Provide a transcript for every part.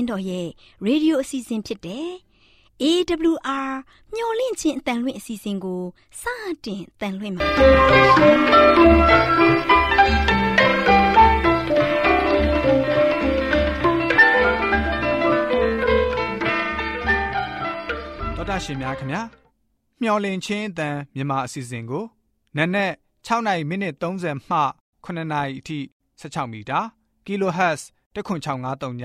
င်းတော်ရဲ့ရေဒီယိုအစီအစဉ်ဖြစ်တဲ့ AWR မျှော်လင့်ခြင်းအတန်လွင့်အစီအစဉ်ကိုစတင်တန်လွင့်ပါတော်တာရှင်များခင်ဗျာမျော်လင့်ခြင်းအတန်မြန်မာအစီအစဉ်ကိုနက်နက်6နိုင်မိနစ်30မှ9နာရီအထိ16မီတာ kHz 10653ည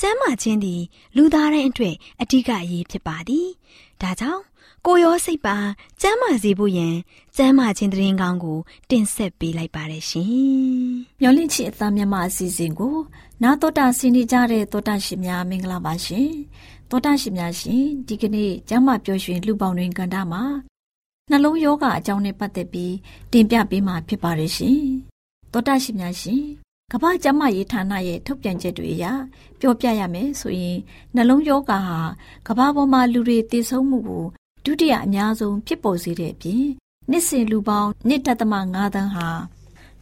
ကျန်းမာခြင်းသည် လူသားတိုင်းအတွက်အဓိကအရေးဖြစ်ပါသည်။ဒါကြောင့်ကိုရောစိတ်ပါကျန်းမာစေဖို့ယင်ကျန်းမာခြင်းတရင်ကောင်းကို တင်ဆက်ပေးလိုက်ပါရရှင်။မျော်လင့်ချင်အသားမြတ်မအစီအစဉ်ကို နာတော်တာဆင်းနေကြတဲ့တောတာရှင်များမင်္ဂလာပါရှင်။တောတာရှင်များရှင်ဒီကနေ့ကျန်းမာပျော်ရွှင်လူပေါင်းတွင်ကန္တာမှာနှလုံးယောဂအကြောင်းနဲ့ပတ်သက်ပြီးတင်ပြပေးမှာဖြစ်ပါရရှင်။တောတာရှင်များရှင် ကမ္ဘာ့ကျန်းမာရေးဌာနရဲ့ထုတ်ပြန်ချက်တွေအရပြောပြရမယ်ဆိုရင်နှလုံးယောဂါဟာကမ္ဘာပေါ်မှာလူတွေသေဆုံးမှုကိုဒုတိယအများဆုံးဖြစ်ပေါ်စေတဲ့အပြင်နှစ်စဉ်လူပေါင်း1.5သန်းဟာ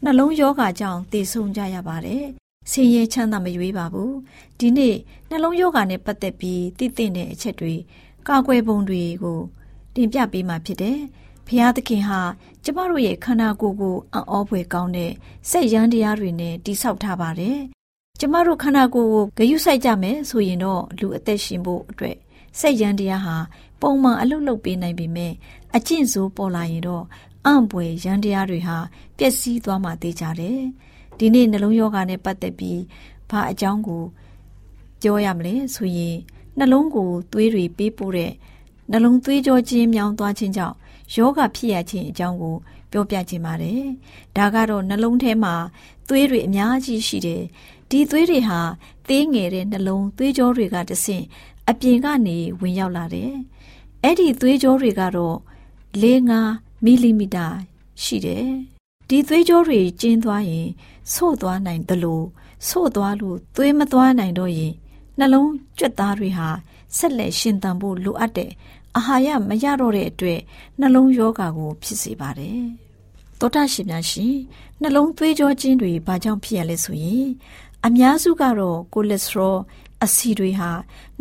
နှလုံးယောဂါကြောင့်သေဆုံးကြရပါတယ်။ဆင်းရဲချမ်းသာမရွေးပါဘူး။ဒီနေ့နှလုံးယောဂါနဲ့ပတ်သက်ပြီးသိသင့်တဲ့အချက်တွေကာကွယ်ပုံတွေကိုတင်ပြပေးမှာဖြစ်တယ်။ ဖျားသခင်ဟာကျမတို့ရဲ့ခန္ဓာကိုယ်ကိုအံ့ဩဖွယ်ကောင်းတဲ့စိတ်ရန်တရားတွေနဲ့တိဆောက်ထားပါတယ်။ကျမတို့ခန္ဓာကိုယ်ကိုဂယုစိုက်ကြမယ်ဆိုရင်တော့လူအသက်ရှင်ဖို့အတွက်စိတ်ရန်တရားဟာပုံမှန်အလုပ်လုပ်ပေးနိုင်ပေမဲ့အကျင့်ဆိုးပေါ်လာရင်တော့အံ့ပွေရန်တရားတွေဟာပျက်စီးသွားမှသိကြတယ်။ဒီနေ့နှလုံးယောဂနဲ့ပတ်သက်ပြီးဘာအကြောင်းကိုပြောရမလဲဆိုရင်နှလုံးကိုသွေးတွေပေးပို့တဲ့နှလုံးသွေးကြောခြင်းမြောင်းသွားခြင်းကြောင့် ယောဂဖြစ်ရခြင်းအကြောင်းကိုပြောပြခြင်းပါတယ်။ဒါကတော့နှလုံးထဲမှာသွေးတွေအများကြီးရှိတယ်။ဒီသွေးတွေဟာသေးငယ်တဲ့နှလုံးသွေးကြောတွေကတဆင့်အပြင်ကနေဝင်ရောက်လာတယ်။အဲ့ဒီသွေးကြောတွေကတော့၄ -5 မီလီမီတာရှိတယ်။ဒီသွေးကြောတွေကျင်းသွားရင်ဆို့သွားနိုင်တယ်လို့ဆို့သွားလို့သွေးမသွားနိုင်တော့ရင်နှလုံးကြွက်သားတွေဟာဆက်လက်ရှင်သန်ဖို့လိုအပ်တဲ့ အာဟာရမရတော့တဲ့အတွက်နှလုံးရောဂါကို ဖြစ်စေပါတယ်။သောတာရှင်များရှင်နှလုံးသွေးကြောခြင်းတွေဘာကြောင့်ဖြစ်ရလဲဆိုရင်အများစုကတော့ကိုလက်စထရောအဆီတွေဟာ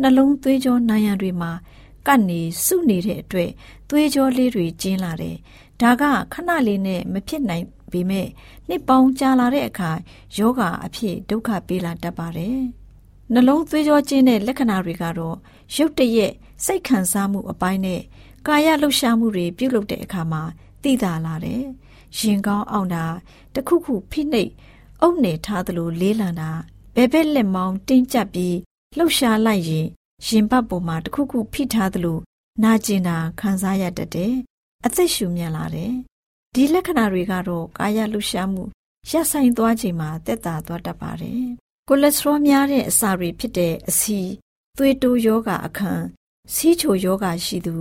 နှလုံးသွေးကြောနိုင်ရန်တွေမှာကပ်နေစုနေတဲ့အတွက်သွေးကြောလေးတွေကျင်းလာတယ်။ဒါကခဏလေးနဲ့မဖြစ်နိုင်ပေမဲ့နှစ်ပေါင်းကြာလာတဲ့အခါယောဂအဖြစ်ဒုက္ခပေးလာတတ်ပါတယ်။ နှလုံးသွေးကြောကျင်းတဲ့လက္ခဏာတွေကတော့ရုတ်တရက်စိတ်ခံစားမှုအပိုင်းနဲ့ကာယလှုပ်ရှားမှုတွေပြုလုပ်တဲ့အခါမှာသိသာလာတယ်။ရင်ကောင်းအောင်တာတခုခုဖိနှိပ်အုပ်နေထားသလိုလေးလံတာဘဲဘက်လက်မောင်းတင်းကျပ်ပြီးလှုပ်ရှားလိုက်ရင်ရင်ဘတ်ပေါ်မှာတခုခုဖိထားသလိုနာကျင်တာခံစားရတတ်တယ်။အသက်ရှူမြန်လာတယ်။ဒီလက္ခဏာတွေကတော့ကာယလှုပ်ရှားမှုရပ်ဆိုင်သွားချိန်မှာတက်တာသွားတတ်ပါတယ်။ ကိုလက်စထရောများတဲ့အစာတွေဖြစ်တဲ့အဆီသွေးတိုးယောဂအခန်းစီးချိုယောဂရှိသူ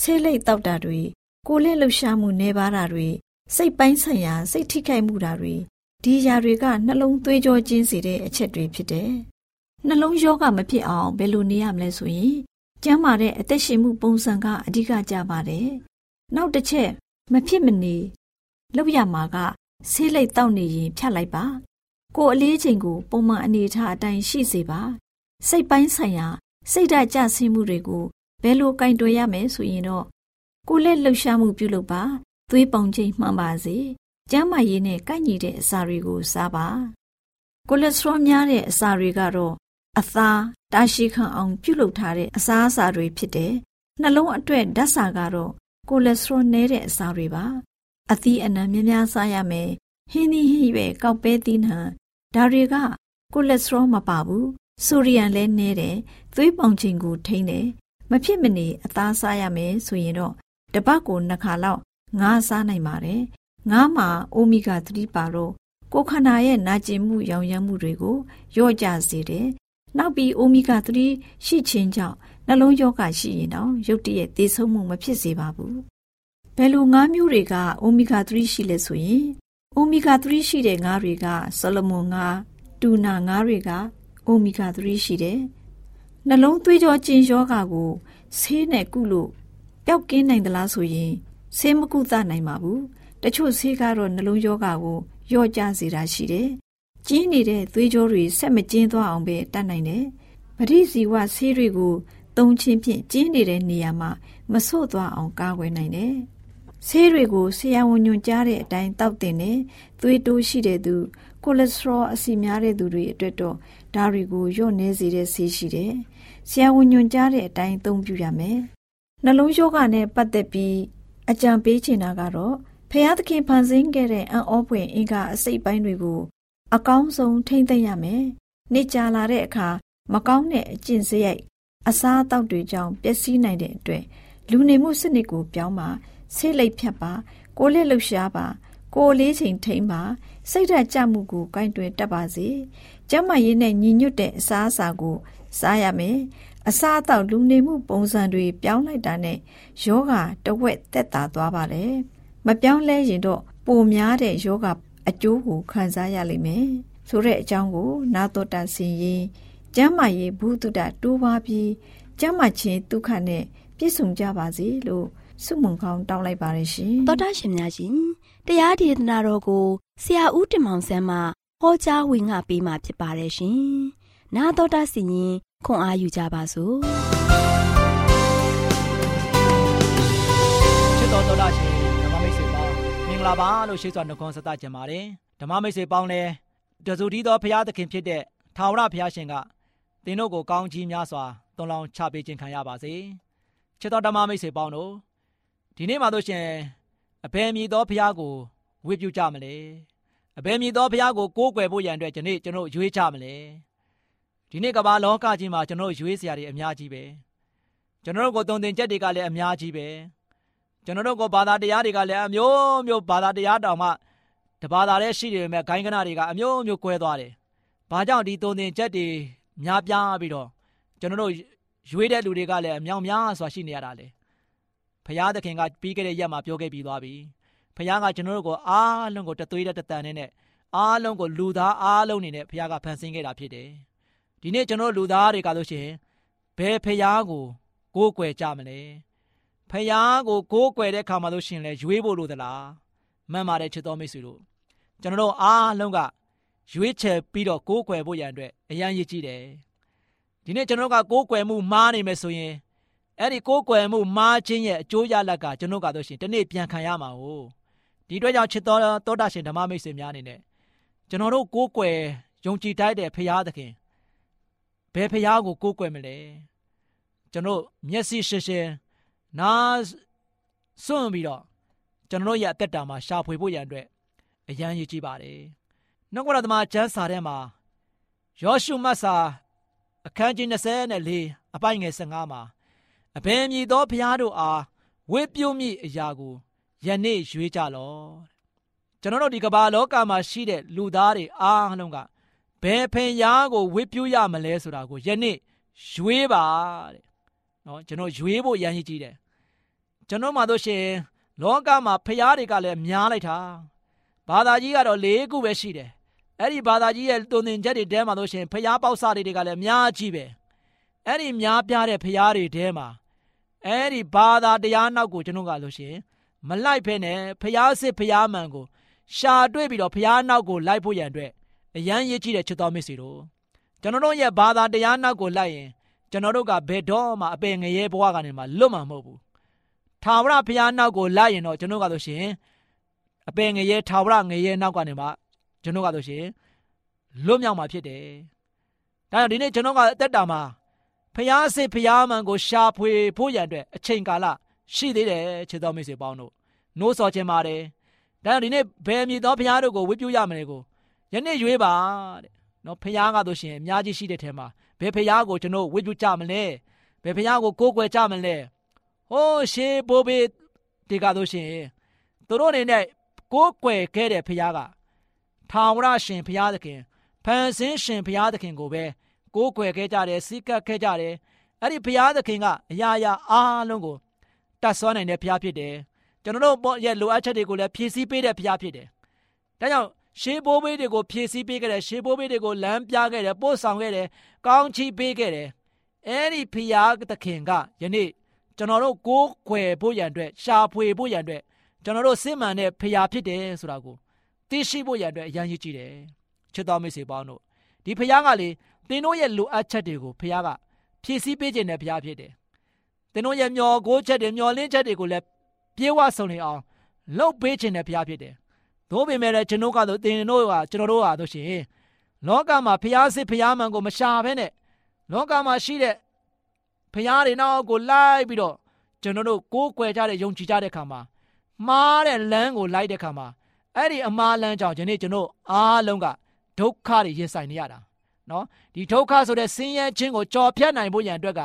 ဆေးလိပ်တောက်တာတွေကိုလက်လှရှားမှုနေပါတာတွေစိတ်ပိုင်းဆိုင်ရာစိတ်ထိခိုက်မှုတာတွေဒီຢာတွေကနှလုံးသွေးကြောကျင်းစေတဲ့အချက်တွေဖြစ်တယ်။နှလုံးယောဂမဖြစ်အောင်ဘယ်လိုနေရမလဲဆိုရင်ကျန်းမာတဲ့အသက်ရှင်မှုပုံစံကအဓိကကြပါတယ်။နောက်တစ်ချက်မဖြစ်မနေလောက်ရမှာကဆေးလိပ်တောက်နေရင်ဖြတ်လိုက်ပါ။ ကိုယ်အလေးချိန်ကိုပုံမှန်အနေထားအတိုင်းရှိစေပါ။စိတ်ပိုင်းဆိုင်ရာစိတ်ဓာတ်ကျဆင်းမှုတွေကိုဘယ်လိုကင်တွယ်ရမယ်ဆိုရင်တော့ကိုလက်လှုပ်ရှားမှုပြုလုပ်ပါသွေးပေါင်ချိန်မှန်ပါစေကျန်းမာရေးနဲ့ကိုက်ညီတဲ့အစာတွေကိုစားပါကိုလက်စထရောများတဲ့အစာတွေကတော့အသားတာရှိခံအောင်ပြုလုပ်ထားတဲ့အစာအစာတွေဖြစ်တယ်နှလုံးအတွက်ဓာတ်စာကတော့ကိုလက်စထရောနည်းတဲ့အစာတွေပါအသီးအနှံများများစားရမယ်ဟင်းသီးဟင်းရွယ်ကောက်ပဲသီးနှံ ဒါတွေကကိုလက်စထရောမပါဘူးဆိုရီယန်လည်းနည်းတယ်သွေးပေါင်ချိန်ကိုထိန်းတယ်မဖြစ်မနေအသားစားရမယ်ဆိုရင်တော့တပတ်ကိုနှစ်ခါလောက်ငါးစားနိုင်ပါတယ်ငါးမှာအိုမီဂါ3ပါတော့ကိုခန္ဓာရဲ့နာကျင်မှုရောင်ရမ်းမှုတွေကိုလျော့ကျစေတယ်နောက်ပြီးအိုမီဂါ3ရှိခြင်းကြောင့်နှလုံးရောဂါရှိရင်တော့ရုတ်တရက်သေဆုံးမှုမဖြစ်စေပါဘူးဘယ်လိုငါးမျိုးတွေကအိုမီဂါ3ရှိလဲဆိုရင် အိုမီဂါ3ရှိတဲ့ငါးတွေကဆလမွန်ငါးတူနာငါးတွေကအိုမီဂါ3ရှိတယ်နှလုံးသွေးကြောကျင်ယောဂါကိုဆေးနဲ့ကုလို့ပျောက်ကင်းနိုင်သလားဆိုရင်ဆေးမကုသနိုင်ပါဘူးတချို့ဆေးကတော့နှလုံးယောဂါကိုလျော့ကျစေတာရှိတယ်ကျင်းနေတဲ့သွေးကြောတွေဆက်မကျင်းသွားအောင်ပဲတတ်နိုင်တယ်ပရိစီဝဆေးတွေကိုသုံးချင်းဖြင့်ကျင်းနေတဲ့နေရာမှာမဆို့သွားအောင်ကာကွယ်နိုင်တယ် ဆေးတွေကိုဆရာဝန်ညွှန်ကြားတဲ့အတိုင်းတောက်တင်တယ်သွေးတိုးရှိတဲ့သူကိုလက်စထရောအဆီများတဲ့သူတွေအတွက်တော့ဒါတွေကိုလျော့နေစေတဲ့ဆေးရှိတယ်ဆရာဝန်ညွှန်ကြားတဲ့အတိုင်းသုံးပြုရမယ်နှလုံးရောဂါနဲ့ပတ်သက်ပြီးအကြံပေးချင်တာကတော့ဖျားသခင်ဖန်ဆင်းခဲ့တဲ့အံ့ဩဖွယ်အင်္ဂါအစိတ်ပိုင်းတွေကိုအကောင်းဆုံးထိမ့်သိမ့်ရမယ်။နေ့ကြာလာတဲ့အခါမကောင်းတဲ့အကျင့်စရိုက်အစားအသောက်တွေကြောင့်ပျက်စီးနိုင်တဲ့အတွက်လူနေမှုစနစ်ကိုပြောင်းပါ ဆေးလိပ်ဖြတ်ပါကိုလက်လှူရှားပါကိုလေးချိန်ထိမ့်ပါစိတ်ဓာတ်ကြမှုကိုကင်တွယ်တတ်ပါစေကျမရေးနဲ့ညီညွတ်တဲ့အစားအစာကိုစားရမယ်အစားအသောက်လူနေမှုပုံစံတွေပြောင်းလိုက်တာနဲ့ယောဂတဝက်တက်တာသွားပါလေမပြောင်းလဲရင်တော့ပိုများတဲ့ယောဂအကျိုးကိုခံစားရလိမ့်မယ်ဆိုတဲ့အကြောင်းကို နာတော်တာဆင်ရင်ကျမ်းမာရေးဘုဒ္ဓတတိုးပါပြီးကျမ်းမာခြင်းဒုက္ခနဲ့ပြည့်စုံကြပါစေလို့ ဆုမွန်ကောင်းတောင်းလိုက်ပါရရှင်တော်တာရှင်များရှင်တရားဒေသနာတော်ကိုဆရာဦးတင်မောင်ဆန်းမှဟောကြားဝင်ငါပေးมาဖြစ်ပါတယ်ရှင်နာတော်တာစီရင်ခွန်အားယူကြပါစို့ချစ်တော်တော်တာရှင်ဓမ္မမိတ်ဆွေပေါင်းမင်္ဂလာပါလို့ရှိစွာနှုတ်ခွန်းဆက်သကြပါတယ်ဓမ္မမိတ်ဆွေပေါင်းလည်းတဇူတီတော်ဘုရားသခင်ဖြစ်တဲ့ထာဝရဘုရားရှင်ကသင်တို့ကိုကောင်းချီးများစွာသွန်လောင်းချပေးခြင်းခံရပါစေချစ်တော်ဓမ္မမိတ်ဆွေပေါင်းတို့ ဒီနေ့မှတို့ရှင်အဘယ်မည်သောဘုရားကိုဝေပြုကြမလဲအဘယ်မည်သောဘုရားကိုကိုးကွယ်ဖို့ရန်အတွက်ဒီနေ့ကျွန်တော်ရွေးချမလဲဒီနေ့ကမ္ဘာလောကကြီးမှာကျွန်တော်ရွေးစရာတွေအများကြီးပဲကျွန်တော်တို့ကိုတုံတင်ချက်တွေကလည်းအများကြီးပဲကျွန်တော်တို့ကိုဘာသာတရားတွေကလည်းအမျိုးမျိုးဘာသာတရားတောင်မှတဘာသာလည်းရှိတယ်မဲ့ဂိုင်းကနာတွေကအမျိုးမျိုးကွဲသွားတယ်။ဘာကြောင့်ဒီတုံတင်ချက်တွေများပြားပြီးတော့ကျွန်တော်တို့ရွေးတဲ့လူတွေကလည်းအမြောင်များစွာရှိနေရတာလေ။ ဖရာသခင်ကပြီးခဲ့တဲ့ရက်မှာပြောခဲ့ပြီးသွားပြီ။ဖရာကကျွန်တော်တို့ကိုအားလုံးကိုတသွေးတဲ့တတန်နဲ့အားလုံးကိုလူသားအားလုံးနေနဲ့ဖရာကဖန်ဆင်းခဲ့တာဖြစ်တယ်။ဒီနေ့ကျွန်တော်လူသားတွေကလို့ရှိရင်ဘယ်ဖျားကိုကိုးကွယ်ကြမလဲဖျားကိုကိုးကွယ်တဲ့ခါမှာလို့ရှိရင်လဲရွေးဖို့လို့သလားမှန်ပါတယ်ချစ်တော်မိတ်ဆွေတို့ကျွန်တော်တို့အားလုံးကရွေးချယ်ပြီးတော့ကိုးကွယ်ဖို့ရန်အတွက်အရန်ရည်ကြည့်တယ်ဒီနေ့ကျွန်တော်ကကိုးကွယ်မှုမားနေမယ်ဆိုရင် အဲ့ဒီကိုးကွယ်မှုမားခြင်းရဲ့အကျိုးရလဒ်ကကျွန်တော်ကတော့ရှင်ဒီနေ့ပြန်ခံရမှာ哦ဒီအတွက်ကြောင့်ချစ်တော်တောတာရှင်ဓမ္မမိတ်ဆွေများအနေနဲ့ကျွန်တော်တို့ကိုးကွယ်ယုံကြည်တိုက်တဲ့ဖရာသခင်ဘယ်ဖရားကိုကိုးကွယ်မလဲကျွန်တော်မျက်စိရှင်းရှင်းနားစွန့်ပြီးတော့ကျွန်တော်ရဲ့အသက်တာမှာရှာဖွေဖို့ရန်အတွက်အရန်ရည်ကြည့်ပါတယ်နှုတ်ကပသမကျမ်းစာထဲမှာယောရှုမတ်စာအခန်းကြီး24အပိုင်းငယ်15မှာ အဘယ်မည်သောဖရားတို့အားဝေပြုံးမိအရာကိုယနေ့ရွေးကြလော့ကျွန်တော်တို့ဒီကမ္ဘာလောကမှာရှိတဲ့လူသားတွေအားလုံးကဘယ်ဖင်ရားကိုဝစ်ပြူးရမလဲဆိုတာကိုယနေ့ရွေးပါတဲ့နော်ကျွန်တော်ရွေးဖို့ရမ်းကြီးတယ်ကျွန်တော်မှတို့ရှင်လောကမှာဖရားတွေကလည်းများလိုက်တာဘာသာကြီးကတော့၄ခုပဲရှိတယ်အဲ့ဒီဘာသာကြီးရဲ့တုံသင်ချက်တွေတဲမှာတို့ရှင်ဖရားပေါက်စားတွေကလည်းအများကြီးပဲအဲ့ဒီများပြားတဲ့ဖရားတွေတဲမှာ အဲ့ဒီဘာသာတရားနောက်ကိုကျွန်တော်ကလို့ရှင်မလိုက်ဖဲနဲ့ဖရားစစ်ဖရားမှန်ကိုရှာတွေ့ပြီးတော့ဖရားနောက်ကိုလိုက်ဖို့ရန်အတွက်အရန်ရည်ကြည့်တဲ့ချစ်တော်မိတ်ဆွေတို့ကျွန်တော်တို့ရဲ့ဘာသာတရားနောက်ကိုလိုက်ရင်ကျွန်တော်တို့ကဘယ်တော့မှအပင်ငရဲဘဝကနေမှလွတ်မှာမဟုတ်ဘူးထာဝရဘုရားနောက်ကိုလိုက်ရင်တော့ကျွန်တော်ကဆိုရှင်အပင်ငရဲထာဝရငရဲနောက်ကနေမှကျွန်တော်ကဆိုရှင်လွတ်မြောက်မှာဖြစ်တယ်ဒါကြောင့်ဒီနေ့ကျွန်တော်ကအသက်တာမှာ ဖျားစစ်ဖျားမှန်ကိုရှာဖွေဖို့ရန်အတွက်အချိန်ကာလရှိသေးတယ်ချစ်တော်မိတ်ဆွေပေါင်းတို့နိုးစော်ခြင်းပါတယ်ဒါကြောင့်ဒီနေ့ဘယ်မြည်သောဖျားတို့ကိုဝိပုရမလဲကိုယနေ့ရွေးပါတဲ့နော်ဖះကဆိုရှင်အများကြီးရှိတဲ့ထဲမှာဘယ်ဖះကိုကျွန်တော်ဝိပုကြမလဲဘယ်ဖះကိုကိုးကွယ်ကြမလဲဟိုးရှေးဘိုးဘေးဒီကဆိုရှင်သူတို့အနေနဲ့ကိုးကွယ်ခဲ့တဲ့ဖះကထာဝရရှင်ဖះသခင်ဖန်ဆင်းရှင်ဖះသခင်ကိုပဲ ကိုးကွယ်ခဲ့ကြတယ်စီးကပ်ခဲ့ကြတယ်အဲ့ဒီဘုရားသခင်ကအရာရာအားလုံးကိုတတ်ဆွမ်းနိုင်တဲ့ဘုရားဖြစ်တယ်ကျွန်တော်တို့ရဲ့လိုအပ်ချက်တွေကိုလည်းဖြည့်ဆည်းပေးတဲ့ဘုရားဖြစ်တယ်ဒါကြောင့်ရှေးဘိုးဘေးတွေကိုဖြည့်ဆည်းပေးခဲ့တယ်ရှေးဘိုးဘေးတွေကိုလမ်းပြခဲ့တယ်ပို့ဆောင်ခဲ့တယ်ကောင်းချီးပေးခဲ့တယ်အဲ့ဒီဘုရားသခင်ကယနေ့ကျွန်တော်တို့ကိုးကွယ်ဖို့ရန်အတွက်ရှာဖွေဖို့ရန်အတွက်ကျွန်တော်တို့စစ်မှန်တဲ့ဖရာဖြစ်တယ်ဆိုတာကိုသိရှိဖို့ရန်အတွက်အရန်ရည်ကြည့်တယ်ချစ်တော်မိတ်ဆွေပေါင်းတို့ဒီဖရာကလေ သင်တို့ရဲ့လိုအပ်ချက်တွေကိုဖရာကဖြည့်ဆည်းပေးခြင်းတဲ့ဖရာဖြစ်တယ်သင်တို့ရဲ့မျောကိုးချက်တွေမျောလင်းချက်တွေကိုလည်းပြေဝဆုံနေအောင်လှုပ်ပေးခြင်းတဲ့ဖရာဖြစ်တယ်သို့ပေမဲ့လည်းကျွန်တော်ကတော့သင်တို့ကကျွန်တော်တို့ဟာတို့ရှင်လောကမှာဖရာစစ်ဖရာမှန်ကိုမရှာဘဲနဲ့လောကမှာရှိတဲ့ဖရာတွေနောက်ကိုလိုက်ပြီးတော့ကျွန်တော်တို့ကိုးကွယ်ကြတဲ့ယုံကြည်ကြတဲ့ခါမှာမှားတဲ့လမ်းကိုလိုက်တဲ့ခါမှာအဲ့ဒီအမှားလမ်းကြောင့်ဒီနေ့ကျွန်တော်အားလုံးကဒုက္ခတွေရင်ဆိုင်နေရတာ နော်ဒီဒုက္ခဆိုတဲ့ဆင်းရဲခြင်းကိုကြော်ဖြတ်နိုင်ဖို့ရန်အတွက်က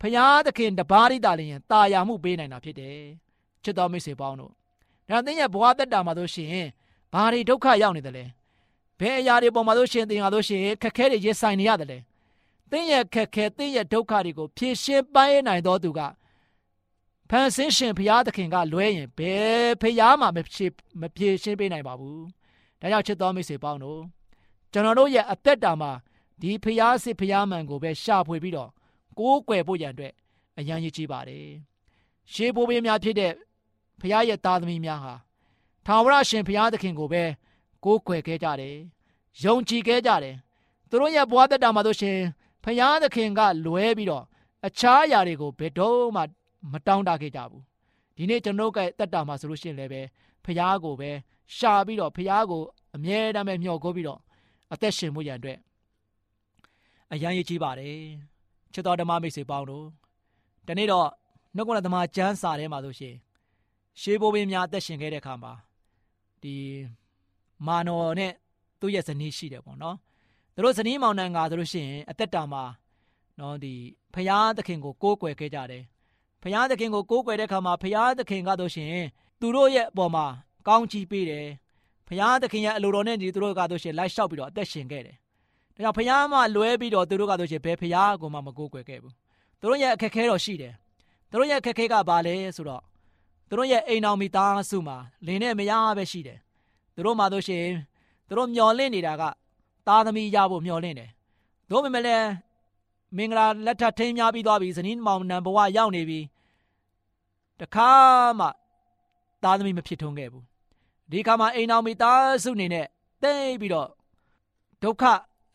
ဖရာသခင်တပါးရိတာလျင်တာယာမှုပေးနိုင်တာဖြစ်တယ်ချစ်တော်မိတ်ဆွေပေါင်းတို့ဒါသင်ရဲ့ဘဝတက်တာမှာတို့ရှင်ဘာတွေဒုက္ခရောက်နေတယ်လဲဘယ်အရာတွေပေါ်မှာတို့ရှင်သင်ရတို့ရှင်ခက်ခဲတွေရင်ဆိုင်နေရတယ်လဲသင်ရဲ့ခက်ခဲသင်ရဲ့ဒုက္ခတွေကိုဖြေရှင်းပိုင်းနိုင်တော်သူကဖန်ဆင်းရှင်ဘုရားသခင်ကလွဲရင်ဘယ်ဖရားမှမဖြေမဖြေရှင်းပေးနိုင်ပါဘူး။ဒါကြောင့်ချစ်တော်မိတ်ဆွေပေါင်းတို့ ကျွန်တော်တို့ရဲ့အသက်တာမှာဒီဖရားစစ်ဖရားမှန်ကိုပဲရှာဖွေပြီးတော့ကိုးကွယ်ဖို့ရန်အတွက်အရန်ရည်ကြီးပါတယ်။ရှေးဘိုးဘေးများဖြစ်တဲ့ဖရားရဲ့သားသမီးများဟာထာဝရရှင်ဘုရားသခင်ကိုပဲကိုးကွယ်ခဲ့ကြတယ်။ယုံကြည်ခဲ့ကြတယ်။သူတို့ရဲ့ဘဝသက်တာမှာတို့ရှင်ဖယားသခင်ကလွဲပြီးတော့အခြားအရာတွေကိုဘယ်တော့မှမတောင်းတခဲ့ကြဘူးဒီနေ့ကျွန်တော်ကတက်တာမှာဆိုလို့ရှိရင်လည်းပဲဖယားကိုပဲရှာပြီးတော့ဖယားကိုအမြဲတမ်းပဲမျှော်ကိုပြီးတော့ အသက်ရှင်မှုရန်အတွက်အရန်ရည်ကြီးပါတယ်ချစ်တော်ဓမ္မမိတ်ဆွေပေါင်းတို့ဒီနေ့တော့နှုတ်ကပဓမ္မကျမ်းစာထဲမှာဆိုရှင်ရှေးဘိုးဘင်းများအသက်ရှင်ခဲ့တဲ့အခါမှာဒီမာနော်နဲ့သူ့ရဲ့ဇနီးရှိတယ်ပေါ့နော်သူတို့ဇနီးမောင်နှံကဆိုလို့ရှိရင်အသက်တာမှာနော်ဒီဖရာသခင်ကိုကိုးကွယ်ခဲ့ကြတယ်ဖရာသခင်ကိုကိုးကွယ်တဲ့အခါမှာဖရာသခင်ကဆိုရှင်သူတို့ရဲ့အပေါ်မှာကောင်းချီးပေးတယ် ဖရာသခင်ရဲ့အလိုတော်နဲ့ဒီသူတို့ကဆိုရှင်လိုက်လျှောက်ပြီးတော့အသက်ရှင်ခဲ့တယ်ဒါကြောင့်ဖရာမှလွဲပြီးတော့သူတို့ကဆိုရှင်ဘယ်ဖရာကိုမှမကိုးကွယ်ခဲ့ဘူးသူတို့ရဲ့အခက်ခဲတော့ရှိတယ်သူတို့ရဲ့အခက်ခဲကဘာလဲဆိုတော့သူတို့ရဲ့အိမ်တော်မိသားစုမှာလင်းနဲ့မရပဲရှိတယ်သူတို့မှဆိုရှင်သူတို့မျောလင့်နေတာကသားသမီးရဖို့မျှော်လင့်တယ်။သို့ပေမဲ့လည်းမင်္ဂလာလက်ထပ်ထိမ်းများပြီးသွားပြီဇနီးမောင်နှံဘဝရောက်နေပြီ။တခါမှသားသမီးမဖြစ်ထွန်းခဲ့ဘူး။ ဒီခါမှာအိမ်အောင်မိသားစုနေနဲ့တိတ်ပြီးတော့ဒုက္ခ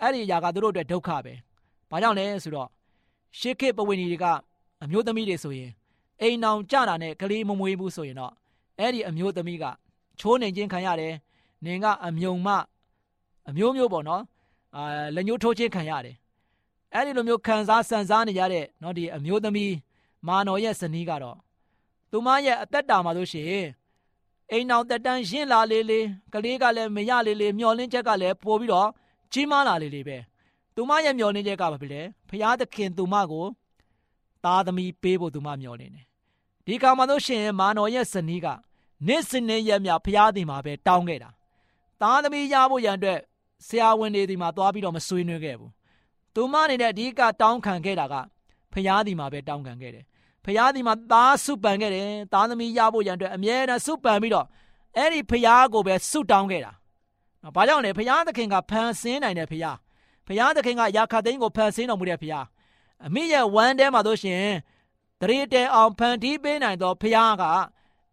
အဲ့ဒီအရာကသူတို့အတွက်ဒုက္ခပဲ။ဘာကြောင့်လဲဆိုတော့ရှေးခေတ်ပဝိနည်းတွေကအမျိုးသမီးတွေဆိုရင်အိမ်အောင်ကြတာနဲ့ကလေးမမွေးဘူးဆိုရင်တော့အဲ့ဒီအမျိုးသမီးကချိုးနေခြင်းခံရတယ်။နင်ကအမြုံမအမျိုးမျိုးပေါ့နော်။အာလက်ညှိုးထိုးခြင်းခံရတယ်။အဲ့ဒီလိုမျိုးခံစားဆန်စားနေရတဲ့နော်ဒီအမျိုးသမီးမာနော်ရဲ့ဇနီးကတော့သူမရဲ့အသက်တာမှာဆိုရှင် အိမ်အောင်တက်တန်းရင့်လာလေးလေးကလေးကလည်းမရလေးလေးမျောလင်းချက်ကလည်းပို့ပြီးတော့ကြီးမားလာလေးလေးပဲသူမရဲ့မျောလင်းချက်ကဘာဖြစ်လဲဖရာသခင်သူမကိုသားသမီးပေးဖို့သူမမျောလင်းတယ်ဒီကောင်မှာလို့ရှိရင်မာနော်ရဲ့ဇနီးကနေ့စဉ်နဲ့ရက်မြဖရာသည်မှာပဲတောင်းခဲ့တာသားသမီးရဖို့ရန်အတွက်ဆရာဝန်တွေဒီမှာသွားပြီးတော့မဆွေးနွေးခဲ့ဘူး။သူမအနေနဲ့အဓိကတောင်းခံခဲ့တာကဖျားဒီမှာပဲတောင်းခံခဲ့တယ်။ ဖျားဒီမှာသားစုပန်ခဲ့တယ်။သားသမီးရဖို့ရန်အတွက်အမြဲတမ်းစုပန်ပြီးတော့အဲ့ဒီဖျားကိုပဲစုတောင်းခဲ့တာ။ဘာကြောင့်လဲဖျားသခင်ကဖန်ဆင်းနိုင်တဲ့ဖျား။ဖျားသခင်ကရာခသိန်းကိုဖန်ဆင်းတော်မူတဲ့ဖျား။အမိရဲ့ဝမ်းထဲမှာတို့ရှင်တရေတဲအောင်ဖန်တီးပေးနိုင်သောဖျားက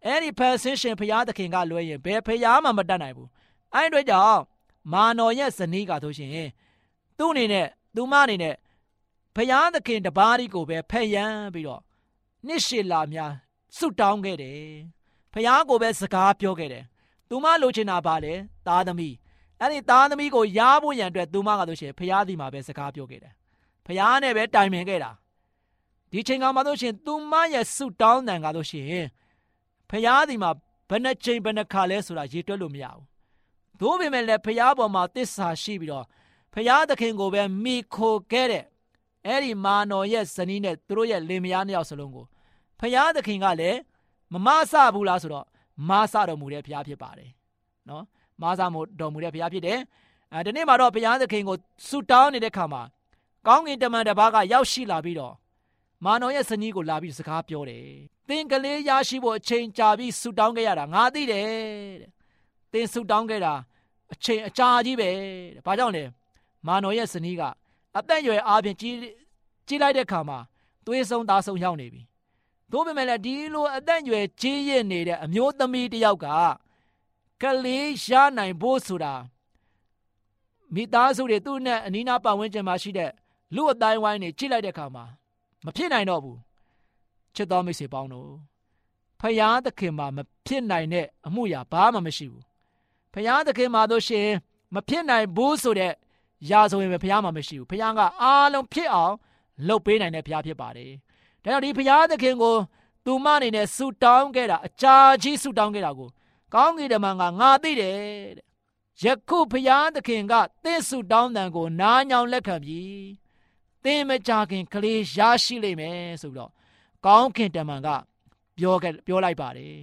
အဲ့ဒီဖန်ဆင်းရှင်ဖျားသခင်ကလွှဲရင်ဘယ်ဖျားမှမတတ်နိုင်ဘူး။အဲ့ဒီအတွက်ကြောင့်မာနော်ရဲ့ဇနီးကဆိုရှင်သူ့အနေနဲ့သူမအနေနဲ့ဖယားသခင်တပါးဒီကိုပဲဖက်ယမ်းပြီးတော့ နှစ်ရှည်လာများဆုတောင်းခဲ့တယ်ဖယားကိုပဲစကားပြောခဲ့တယ်သူမလိုချင်တာပါလေသားသမီးအဲ့ဒီသားသမီးကိုရဖို့ရန်အတွက်သူမကဆိုရှင်ဖယားဒီမှာပဲစကားပြောခဲ့တယ်ဖယားနဲ့ပဲတိုင်ပင်ခဲ့တာဒီချိန်ကမှဆိုရှင်သူမရဲ့ဆုတောင်းတန်ကဆိုရှင်ဖယားဒီမှာဘယ်နှချိန်ဘယ်နှခါလဲဆိုတာရေတွက်လို့မရဘူးသို့ပေမဲ့လည်းဖျားပေါ်မှာတစ္ဆာရှိပြီးတော့ဖျားသခင်ကိုပဲမိခိုခဲ့တဲ့ အဲ့ဒီမာနော်ရဲ့ဇနီးနဲ့သူတို့ရဲ့လင်မယားနှစ်ယောက်စလုံးကိုဖျားသခင်ကလည်းမမဆဘူးလားဆိုတော့မဆတော်မူတဲ့ဖျားဖြစ်ပါတယ်နော်မဆမတော်မူတဲ့ဖျားဖြစ်တယ်အဲဒီနေ့မှာတော့ဘုရားသခင်ကိုဆုတောင်းနေတဲ့ခါမှာကောင်းကင်တမန်တစ်ပါးကရောက်ရှိလာပြီးတော့မာနော်ရဲ့ဇနီးကိုလာပြီးစကားပြောတယ်။သင်ကလေးရရှိဖို့အချိန်ကြာပြီးဆူတောင်းခဲ့ရတာငါသိတယ်တဲ့။သင်ဆူတောင်းခဲ့တာအချိန်အကြာကြီးပဲတဲ့။ဘာကြောင့်လဲ။မာနော်ရဲ့ဇနီးက အသက်အရွယ်အားဖြင့်ကြီးကြီးလိုက်တဲ့ခါမှာသွေးဆုံးသားဆုံးရောက်နေပြီ။သို့ပေမဲ့လည်းဒီလိုအသက်အရွယ်ကြီးရင့်နေတဲ့အမျိုးသမီးတစ်ယောက်ကကလေးရနိုင်ဖို့ဆိုတာမိသားစုတွေသူ့နဲ့အနီးနားပတ်ဝန်းကျင်မှာရှိတဲ့လူအတိုင်းဝိုင်းတွေကြည့်လိုက်တဲ့အခါမှာမဖြစ်နိုင်တော့ဘူးချစ်တော်မိတ်ဆွေပေါင်းတို့ဖယားသခင်မှာမဖြစ်နိုင်တဲ့အမှုရာဘာမှမရှိဘူးဖယားသခင်မှာတို့ရှင်မဖြစ်နိုင်ဘူးဆိုတဲ့ ရာဆိုရင်ပဲဖယားမှာမရှိဘူးဖယားကအားလုံးဖြစ်အောင်လုပ်ပေးနိုင်တဲ့ဖယားဖြစ်ပါတယ်ဒါကြောင့်ဒီဖယားသခင်ကိုသူမအနေနဲ့ဆူတောင်းခဲ့တာအကြာကြီးဆူတောင်းခဲ့တာကိုကောင်းကင်တမန်ကငါသိတယ်တဲ့ယခုဖျားသခင်ကသင့်ဆုတောင်းတံကိုနားညောင်လက်ခံပြီးသင်မကြခင်ကလေးရရှိလိမ့်မယ်ဆိုပြီးတော့ကောင်းခင်တမန်ကပြောခဲ့ပြောလိုက်ပါတယ်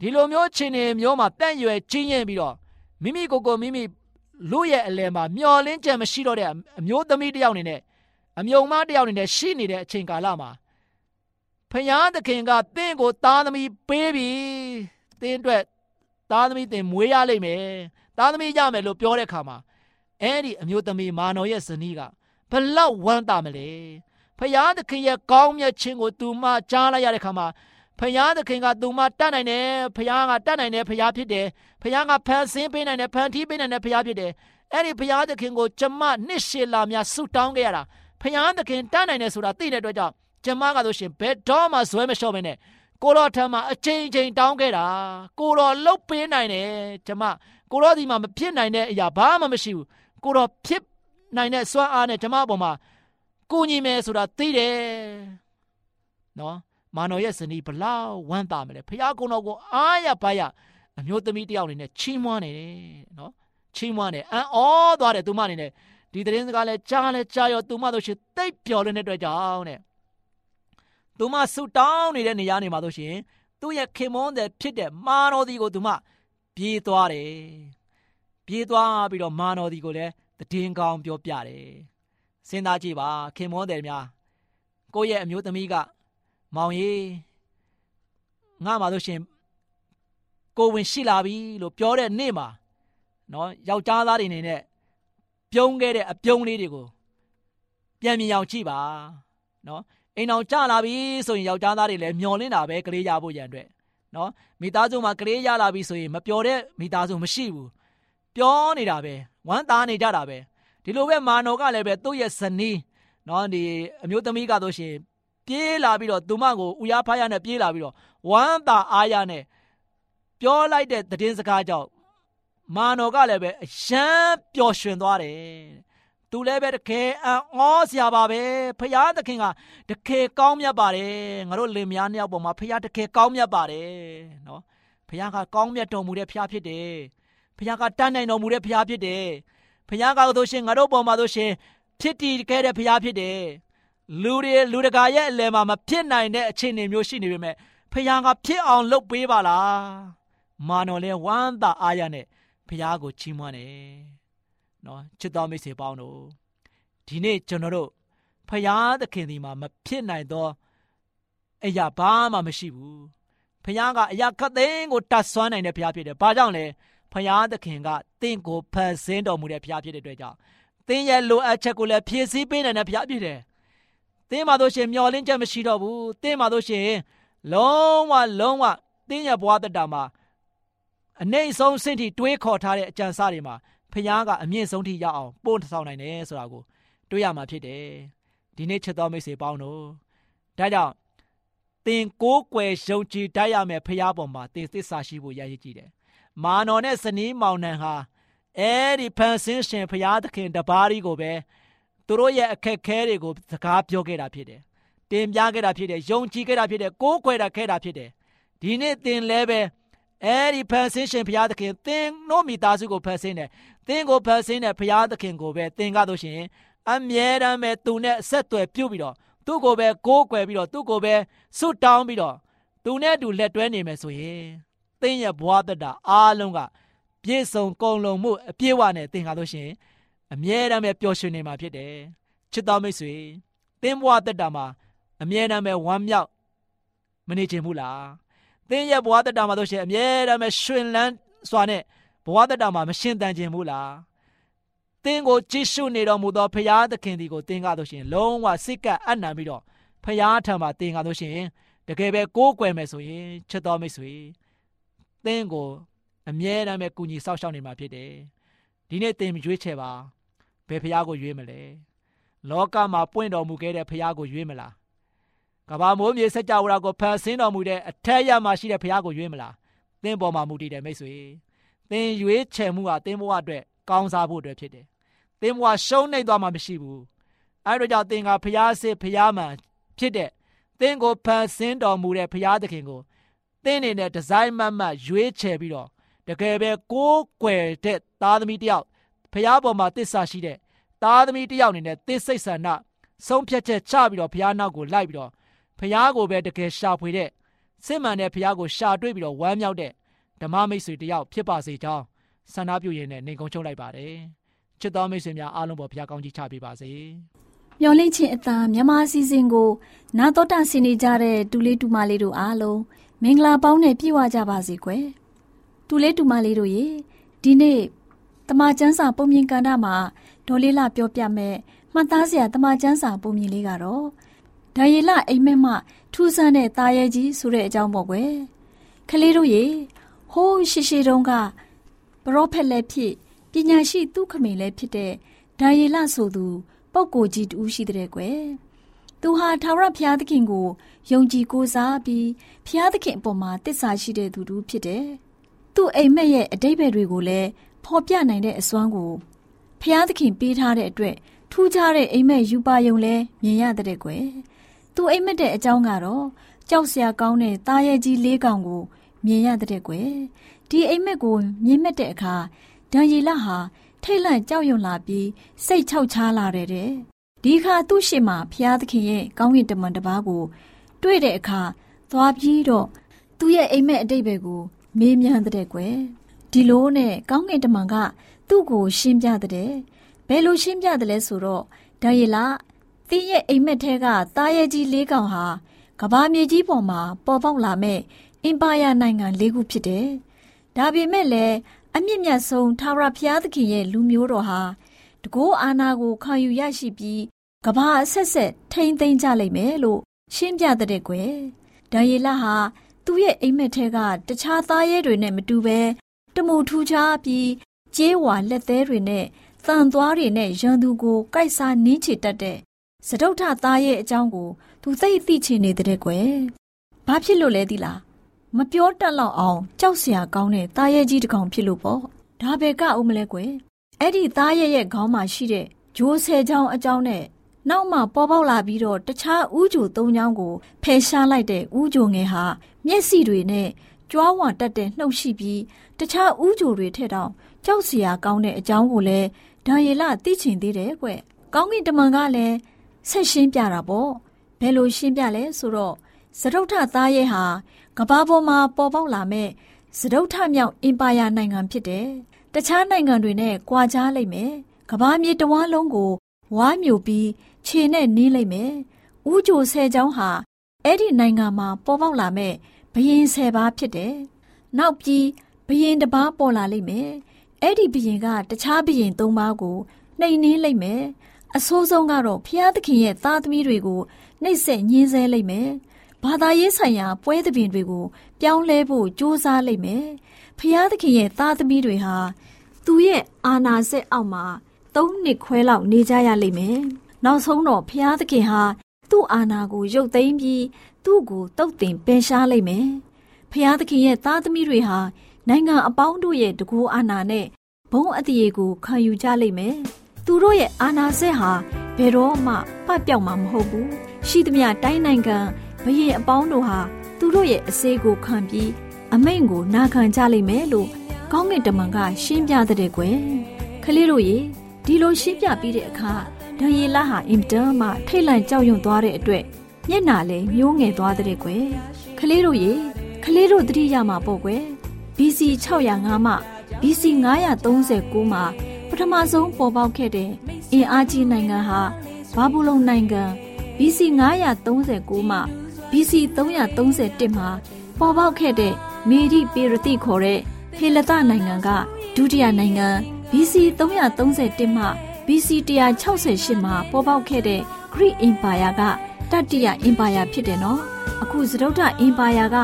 ဒီလိုမျိုးချင်းနေမျိုးမှာတန့်ရွယ်ချင်းရင်ပြီးတော့မိမိကိုယ်ကိုမိမိ လူရဲ့အလယ်မှာမျောလင်းချက်မရှိတော့တဲ့အမျိုးသမီးတစ်ယောက်နေနဲ့အမြုံမတစ်ယောက်နေနဲ့ရှိနေတဲ့အချိန်ကာလမှာဖယားသခင်ကတင့်ကိုသားသမီးပေးပြီတင်းအတွက်သားသမီးတင်မွေးရလိမ့်မယ်သားသမီးရမယ်လို့ပြောတဲ့ခါမှာအဲ့ဒီအမျိုးသမီးမာနော်ရဲ့ဇနီးကဘလောက်ဝမ်းသာမလဲဖယားသခင်ရဲ့ကောင်းမြတ်ခြင်းကိုသူမကြားလိုက်ရတဲ့ခါမှာ ဖယားသခင်ကသူမတတ်နိုင်တယ်ဖယားကတတ်နိုင်တယ်ဖယားဖြစ်တယ်ဖယားကဖန်ဆင်းပေးနိုင်တယ်ဖန်တီးပေးနိုင်တယ်ဖယားဖြစ်တယ်အဲ့ဒီဖယားသခင်ကိုကျမနှစ်ရှည်လာများဆုတောင်းခဲ့ရတာဖယားသခင်တတ်နိုင်တယ်ဆိုတာသိတဲ့အတွက်ကြောင့်ကျမကဆိုရှင်ဘယ်တော့မှဇွဲမလျှော့မနဲ့ကိုတော်ထံမှာအချိန်ချင်းတောင်းခဲ့တာကိုတော်လှုပ်ပေးနိုင်တယ်ကျမကိုတော်ဒီမှာမဖြစ်နိုင်တဲ့အရာဘာမှမရှိဘူးကိုတော်ဖြစ်နိုင်တဲ့စွမ်းအားနဲ့ကျမအပေါ်မှာကိုညီမယ်ဆိုတာသိတယ်နော် မာနော်ရဲ့ဇနီးဘလောက်ဝမ်းသာမလဲဖះကုံတော်ကိုအားရပါရအမျိုးသမီးတယောက်အနေနဲ့ချီးမွမ်းနေတယ်နော်ချီးမွမ်းတယ်အံ့ဩသွားတယ်သူမအနေနဲ့ဒီသတင်းစကားလဲကြားလဲကြားရောသူမတို့ရှိတိတ်ပျော်လွန်းတဲ့အတွက်ကြောင့်တဲ့သူမဆူတောင်းနေတဲ့နေရာနေမှာတို့ရှင်သူ့ရဲ့ခင်မွန်းတဲ့ဖြစ်တဲ့မာနော်ဒီကိုသူမပြေးသွားတယ်ပြေးသွားပြီးတော့မာနော်ဒီကိုလည်းတည်င်းကောင်းပြောပြတယ်စဉ်းစားကြည့်ပါခင်မွန်းတယ်များကိုယ့်ရဲ့အမျိုးသမီးက မောင်ကြီးငါမှလို့ရှင်ကိုဝင်ရှိလာပြီလို့ပြောတဲ့နေ့မှာနော်ယောက်ျားသားတွေနေနဲ့ပြုံးခဲ့တဲ့အပြုံးလေးတွေကိုပြန်မြင်အောင်ကြည့်ပါနော်အိမ်အောင်ကြလာပြီဆိုရင်ယောက်ျားသားတွေလည်းမျောလင်းတာပဲကလေးရဖို့ရန်အတွက်နော်မိသားစုမှာကလေးရလာပြီဆိုရင်မပျော်တဲ့မိသားစုမရှိဘူးပြောနေတာပဲဝမ်းသာနေကြတာပဲဒီလိုပဲမာနော်ကလည်းပဲသူ့ရဲ့ဇနီးနော်ဒီအမျိုးသမီးကဆိုရှင် ပြေးလာပြီးတော့သူမကိုဥရဖားရနဲ့ပြေးလာပြီးတော့ဝမ်းသာအားရနဲ့ပြောလိုက်တဲ့သတင်းစကားကြောင့်မာနော်ကလည်းပဲအယမ်းပျော်ရွှင်သွားတယ်သူလည်းပဲတကယ်အံ့ဩစရာပါပဲဖရာသခင်ကတကယ်ကောင်းမြတ်ပါတယ်ငါတို့လင်မယားနှစ်ယောက်ပေါ်မှာဖရာတကယ်ကောင်းမြတ်ပါတယ်နော်ဖရာကကောင်းမြတ်တော်မူတဲ့ဖရာဖြစ်တယ်ဖရာကတန်းနိုင်တော်မူတဲ့ဖရာဖြစ်တယ်ဖရာကဆိုရှင်ငါတို့ပေါ်မှာဆိုရှင်ဖြစ်တည်ခဲ့တဲ့ဖရာဖြစ်တယ် လူတွေလူတကာရဲ့အလယ်မှာမဖြစ်နိုင်တဲ့အခြေအနေမျိုးရှိနေပေမဲ့ဖခင်ကဖြစ်အောင်လုပ်ပေးပါလားမာနော်လဲဝမ်းသာအားရနဲ့ဖခင်ကိုချီးမွမ်းတယ်နော်ချစ်တော်မိတ်ဆွေပေါင်းတို့ဒီနေ့ကျွန်တော်တို့ဖခင်သခင်ဒီမှာမဖြစ်နိုင်သောအရာဘာမှမရှိဘူးဖခင်ကအရာခတ်သိန်းကိုတတ်ဆွမ်းနိုင်တဲ့ဖခင်ဖြစ်တယ်ဘာကြောင့်လဲဖခင်သခင်ကတင့်ကိုဖန်ဆင်းတော်မူတဲ့ဖခင်ဖြစ်တဲ့အတွက်ကြောင့်သင်ရဲ့လိုအပ်ချက်ကိုလည်းဖြည့်ဆည်းပေးနိုင်တဲ့ဖခင်ဖြစ်တယ် သင်မှာတို့ရှင်မျောလင်းချက်မရှိတော့ဘူးသင်မှာတို့ရှင်လုံးဝလုံးဝသင်ရဲ့ဘဝတတမှာအနေဆုံးစင့်ထိတွေးခေါ်ထားတဲ့အကြံစားတွေမှာဖခင်ကအမြင့်ဆုံးထိရောက်အောင်ပို့ဆောင်နိုင်တယ်ဆိုတာကိုတွေးရမှာဖြစ်တယ်ဒီနေ့ချက်တော်မိတ်ဆွေပေါင်းတို့ဒါကြောင့်သင်ကိုးကွယ်ယုံကြည်တတ်ရမယ်ဖခင်ပေါ်မှာသင်သစ္စာရှိဖို့ရည်ရည်ကြည့်တယ်မာနော်နဲ့ဇနီးမောင်နှံဟာအဲ့ဒီဖန်ဆင်းရှင်ဖခင်သခင်တပါးကြီးကိုပဲ သူတို့ရဲ့အခက်ခဲတွေကိုစကားပြောခဲ့တာဖြစ်တယ်။တင်ပြခဲ့တာဖြစ်တယ်။ယုံကြည်ခဲ့တာဖြစ်တယ်။ကိုးကွယ်တာခဲ့တာဖြစ်တယ်။ဒီနေ့သင်လည်းပဲအဲဒီဖန်ဆင်းရှင်ဘုရားသခင်သင်တို့မိသားစုကိုဖန်ဆင်းတယ်။သင်ကိုဖန်ဆင်းတဲ့ဘုရားသခင်ကိုပဲသင်ကားလို့ရှိရင်အမြဲတမ်းပဲသူနဲ့အဆက်အသွယ်ပြုတ်ပြီးတော့သူ့ကိုပဲကိုးကွယ်ပြီးတော့သူ့ကိုပဲဆွတ်တောင်းပြီးတော့သူနဲ့အတူလက်တွဲနေမယ်ဆိုရင်သင်ရဲ့ဘဝတတအားလုံးကပြည့်စုံကုန်လုံးမှုအပြည့်အဝနဲ့သင်ကားလို့ရှိရင် အမြဲတမ်းပဲပျော်ရွှင်နေမှာဖြစ်တယ်။ချချစ်တော်မိတ်ဆွေသင်ဘဝတက်တာမှာအမြဲတမ်းပဲဝမ်းမြောက်မနေချင်ဘူးလားသင်ရဲ့ဘဝတက်တာမှာတို့ရှင်အမြဲတမ်းပဲရှင်လန်းစွာနဲ့ဘဝတက်တာမှာမရှင်တန်ချင်ဘူးလားသင်ကိုကြည့်ရှုနေတော်မူသောဖရာသခင်ဒီကိုသင်ကားတို့ရှင်လုံးဝစိတ်ကအံ့နံပြီးတော့ဖရာထံမှာသင်ကားတို့ရှင်တကယ်ပဲကိုးကွယ်မယ်ဆိုရင်ချစ်တော်မိတ်ဆွေသင်ကိုအမြဲတမ်းပဲကူညီဆောက်ရှောက်နေမှာဖြစ်တယ် ဒီနေ့သင်ရွေးချယ်ပါဘယ်ဖရာကိုရွေးမလဲလောကမှာပွင့်တော်မူခဲ့တဲ့ဖရာကိုရွေးမလားကဘာမိုးမြေစัจ java ရာကိုဖန်ဆင်းတော်မူတဲ့အထက်ရမှာရှိတဲ့ဖရာကိုရွေးမလားသင်ပေါ်မှာမူတည်တယ်မိတ်ဆွေသင်ရွေးချယ်မှုဟာသင်ဘဝအတွက်ကောင်းစားဖို့အတွက်ဖြစ်တယ်သင်ဘဝရှုံးနေသွားမှာမရှိဘူးအဲဒါကြောင့်သင်ကဖရာစစ်ဖရာမှန်ဖြစ်တဲ့သင်ကိုဖန်ဆင်းတော်မူတဲ့ဖရာသခင်ကိုသင်နေတဲ့ဒီဇိုင်းမတ်မတ်ရွေးချယ်ပြီးတော့တကယ်ပဲကိုးကွယ်တဲ့ သားသမီးတယောက်ဖရာပေါ်မှာတစ္ဆာရှိတဲ့သားသမီးတယောက်အနေနဲ့သစ္စိတ်ဆန္ဒဆုံးဖြတ်ချက်ချပြီးတော့ဖရာနောက်ကိုလိုက်ပြီးတော့ဖရာကိုပဲတကယ်ရှာဖွေတဲ့စစ်မှန်တဲ့ဖရာကိုရှာတွေ့ပြီးတော့ဝမ်းမြောက်တဲ့ဓမ္မမိတ်ဆွေတယောက်ဖြစ်ပါစေကြောင်းဆန္ဒပြုရင်းနဲ့နေကုန်းချုပ်လိုက်ပါတယ်ချစ်တော်မိတ်ဆွေများအားလုံးပေါ်ဖရာကောင်းကြီးချပေးပါစေမျော်လင့်ခြင်းအသာမြန်မာစီစဉ်ကို နာတော်တာဆင်နေကြတဲ့တူလေးတူမလေးတို့အားလုံးမင်္ဂလာပေါင်းနဲ့ပြည့်ဝကြပါစေကွယ်တူလေးတူမလေးတို့ရေဒီနေ့ တမချန်းစာပုံမြင်ကန်တာမှာဒေါ်လေးလာပြောပြမယ်မှတ်သားစရာတမချန်းစာပုံမြင်လေးကတော့ဒါရီလအိမ်မက်မှထူးဆန်းတဲ့ตาရဲကြီးဆိုတဲ့အကြောင်းပေါ့ကွယ်ကလေးတို့ရေဟိုးရှိရှိတုန်းကပရောဖက်လည်းဖြစ်ပညာရှိသူခမိန်လည်းဖြစ်တဲ့ဒါရီလဆိုသူပုပ်ကိုကြီးတူရှိတဲ့ကွယ်သူဟာထာဝရဘုရားသခင်ကိုယုံကြည်ကိုးစားပြီးဘုရားသခင်အပေါ်မှာတစ္ဆာရှိတဲ့သူတူဖြစ်တယ်။သူ့အိမ်မက်ရဲ့အတိတ်ဘယ်တွေကိုလည်း ဖော်ပြနိုင်တဲ့အစွမ်းကိုဘုရားသခင်ပေးထားတဲ့အတွက်ထူးခြားတဲ့အိမ်မက်ယူပါယုံလဲမြင်ရတဲ့ကွယ်။သူအိမ်မက်တဲ့အကြောင်းကတော့ကြောက်စရာကောင်းတဲ့ตาရဲ့ကြီးလေးကောင်ကိုမြင်ရတဲ့ကွယ်။ဒီအိမ်မက်ကိုမြင်မဲ့တဲ့အခါဒံရီလဟာထိတ်လန့်ကြောက်ရွံ့လာပြီးစိတ်ချောက်ချားလာတဲ့တဲ့ဒီအခါသူ့ရှိမှဘုရားသခင်ရဲ့ကောင်းကင်တမန်တစ်ပါးကို တွေ့တဲ့အခါသွားပြီးတော့သူ့ရဲ့အိမ်မက်အတိတ်ဘယ်ကိုမေးမြန်းတဲ့ကွယ် ဒီလိုနဲ့ကောင်းကင်တမန်ကသူ့ကိုရှင်းပြတဲ့ဘယ်လိုရှင်းပြတယ်လဲဆိုတော့ဒါရီလာသင်ရဲ့အိမ်မက်ထဲကတားရဲကြီးလေးကောင်ဟာကဘာမြေကြီးပေါ်မှာပေါ်ပေါက်လာမဲ့အင်ပါယာနိုင်ငံလေးခုဖြစ်တယ်။ဒါပေမဲ့လည်းအမြင့်မြတ်ဆုံးထာဝရဘုရားသခင်ရဲ့လူမျိုးတော်ဟာတကောအာနာကိုခံယူရရှိပြီးကဘာအဆက်ဆက်ထိမ့်သိမ်းကြလိမ့်မယ်လို့ရှင်းပြတဲ့ကွယ်ဒါယေလဟာသူ့ရဲ့အိမ်မက်ထဲကတခြားသားရဲတွေနဲ့မတူပဲ တမူထူးခြားပြီးကျေးဝါလက်သေးတွေနဲ့သံသွားတွေနဲ့ရန်သူကိုကိုက်စားနင်းချတတ်တဲ့စတုထသားရဲ့အကြောင်းကို သူသိသိချင်နေတဲ့ကွယ်ဘာဖြစ်လို့လဲသီလားမပြောတတ်လောက်အောင်ကြောက်စရာကောင်းတဲ့သားရဲကြီးတစ်ကောင်ဖြစ်လို့ပေါ့ဒါပဲကဦးမလဲကွယ်အဲ့ဒီသားရဲရဲ့ခေါင်းမှာရှိတဲ့ဂျိုးဆယ်ချောင်းအကြောင်းနဲ့နောက်မှပေါ်ပေါက်လာပြီးတော့တခြားဥကြိုသုံးချောင်းကိုဖယ်ရှားလိုက်တဲ့ဥကြိုငယ်ဟာမျက်စိတွေနဲ့ ကြွားဝါတက်တဲ့နှုတ်ရှိပြီးတခြားဥကြိုတွေထက်တောင်ကြောက်စရာကောင်းတဲ့အကြောင်းကိုလည်းဒါရီလသိချင်သေးတယ်ကွ။ကောင်းကင်တမန်ကလည်းဆက်ရှင်းပြတာပေါ့။ဘယ်လိုရှင်းပြလဲဆိုတော့စရုပ်ထသားရဲ့ဟာကဘာပေါ်မှာပေါ်ပေါက်လာမဲ့စရုပ်ထမြောက်အင်ပါယာနိုင်ငံဖြစ်တယ်။တခြားနိုင်ငံတွေနဲ့ကွာခြားလိုက်မယ်။ကဘာမြေတဝန်းလုံးကိုဝါမျိုးပြီးခြေနဲ့နင်းလိုက်မယ်။ဥကြိုဆယ်ချောင်းဟာအဲ့ဒီနိုင်ငံမှာပေါ်ပေါက်လာမဲ့ ဘရင်ဆယ်ပါးဖြစ်တယ်။နောက်ပြီးဘရင်တစ်ပါးပေါ်လာလိမ့်မယ်။အဲ့ဒီဘရင်ကတခြားဘရင်သုံးပါးကိုနှိမ်နင်းလိုက်မယ်။အဆိုးဆုံးကတော့ဖျားသခင်ရဲ့သားသမီးတွေကိုနှိပ်စက်ညှင်းဆဲလိုက်မယ်။ဘာသာရေးဆိုင်ရာပွဲသဘင်တွေကိုပြောင်းလဲဖို့ကြိုးစားလိုက်မယ်။ဖျားသခင်ရဲ့သားသမီးတွေဟာသူရဲ့အာနာစက်အောက်မှာသုံးနှစ်ခွဲလောက်နေကြရလိမ့်မယ်။နောက်ဆုံးတော့ဖျားသခင်ဟာသူ့အာနာကိုရုပ်သိမ်းပြီး သူ့ကိုတုတ်တင်ပယ်ရှားလိုက်မယ်။ဖျားသခင်ရဲ့သားသမီးတွေဟာနိုင်ငံအပေါင်းတို့ရဲ့တကူအာနာနဲ့ဘုံအတရေကိုခံယူကြလိမ့်မယ်။သူတို့ရဲ့အာနာစက်ဟာဘယ်တော့မှပတ်ပြောက်မှာမဟုတ်ဘူး။ရှိသမျှတိုင်းနိုင်ငံဘရင်အပေါင်းတို့ဟာသူတို့ရဲ့အစေးကိုခံပြီးအမိန့်ကိုနာခံကြလိမ့်မယ်လို့ကောင်းကင်တမန်ကရှင်းပြတဲ့ကွယ်ခလေးတို့ရေဒီလိုရှင်းပြပြီးတဲ့အခါဒံယေလဟာအင်တန်မှထိတ်လန့်ကြောက်ရွံ့သွားတဲ့အတွက် မျက်နာလည်းညှိုးငယ်သွားတဲ့ကွယ်ခလေးတို့ရေခလေးတို့တတိယမှာပေါ့ကွယ် BC 605မှ BC 939မှာပထမဆုံးပေါ်ပေါက်ခဲ့တဲ့အင်အားကြီးနိုင်ငံဟာဘာဘူးလုံနိုင်ငံ BC 939မှ BC 331မှာပေါ်ပေါက်ခဲ့တဲ့မေဒီပေရတိခေါ်တဲ့ဟေလသနိုင်ငံကဒုတိယနိုင်ငံ BC 331မှ BC 168မှာပေါ်ပေါက်ခဲ့တဲ့ Greek Empire က တတိယ Empire ဖြစ်တယ်နော်အခုစတုတ္ထ Empire က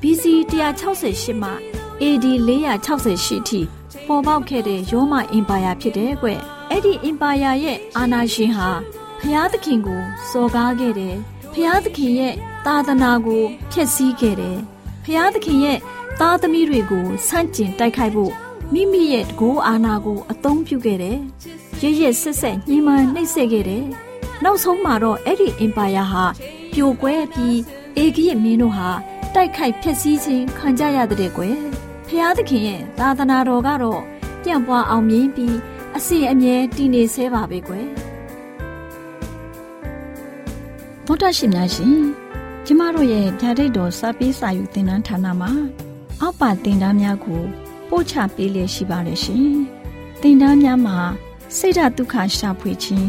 BC 168မှ AD 468ထိပေါ်ပေါက်ခဲ့တဲ့ရောမအင်ပါယာဖြစ်တယ်ကွ။အဲ့ဒီအင်ပါယာရဲ့အာဏာရှင်ဟာဖျားသခင်ကိုစော်ကားခဲ့တယ်။ဖျားသခင်ရဲ့သာသနာကိုဖျက်ဆီးခဲ့တယ်။ဖျားသခင်ရဲ့သားသမီးတွေကိုဆန့်ကျင်တိုက်ခိုက်ဖို့မိမိရဲ့တကိုးအာဏာကိုအသုံးပြုခဲ့တယ်။ရရဆက်ဆက်ညှိမှန်နှိပ်စက်ခဲ့တယ်။ နောက်ဆုံးမှာတော့အဲ့ဒီအင်ပါယာဟာပြိုကွဲပြီးအေဂိယမင်းတို့ဟာတိုက်ခိုက်ဖျက်ဆီးခြင်းခံကြရတဲ့ကွယ်ဖျားသခင်ရဲ့သာသနာတော်ကတော့ပြန့်ပွားအောင်မြင်ပြီးအစီအမြဲတည်နေဆဲပါပဲကွယ်သောတရှိများရှင်ကျမတို့ရဲ့ဓာတ်ရိတ်တော်စပေးစာယူသင်တန်းဌာနမှာ အောက်ပါသင်တန်းများကိုပို့ချပေးလျက်ရှိပါတယ်ရှင်သင်တန်းများမှာစိတ်ဓာတ်ဒုက္ခရှာဖွေခြင်း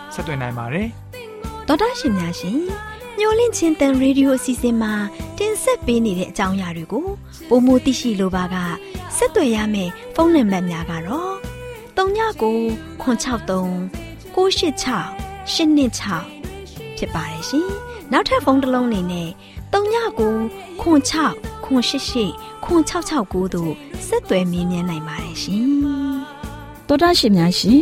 ဆက်သွင်းနိုင်ပါတယ်။ဒေါက်တာရှင်များရှင်မျောလင့်ချင်းတန်ရေဒီယိုအစီအစဉ်မှာတင်ဆက်ပေးနေတဲ့အကြောင်းအရာတွေကိုပိုမိုသိရှိလိုပါကဆက်သွယ်ရမယ့်ဖုန်းနံပါတ်များကတော့39ကို663 686 826ဖြစ်ပါတယ်ရှင်။နောက်ထပ်ဖုန်းတစ်လုံးနေနဲ့39ကို6 6 688 669တို့ဆက်သွယ်မြင်းမြန်းနိုင်ပါတယ်ရှင်။တော်တာရှင်များရှင်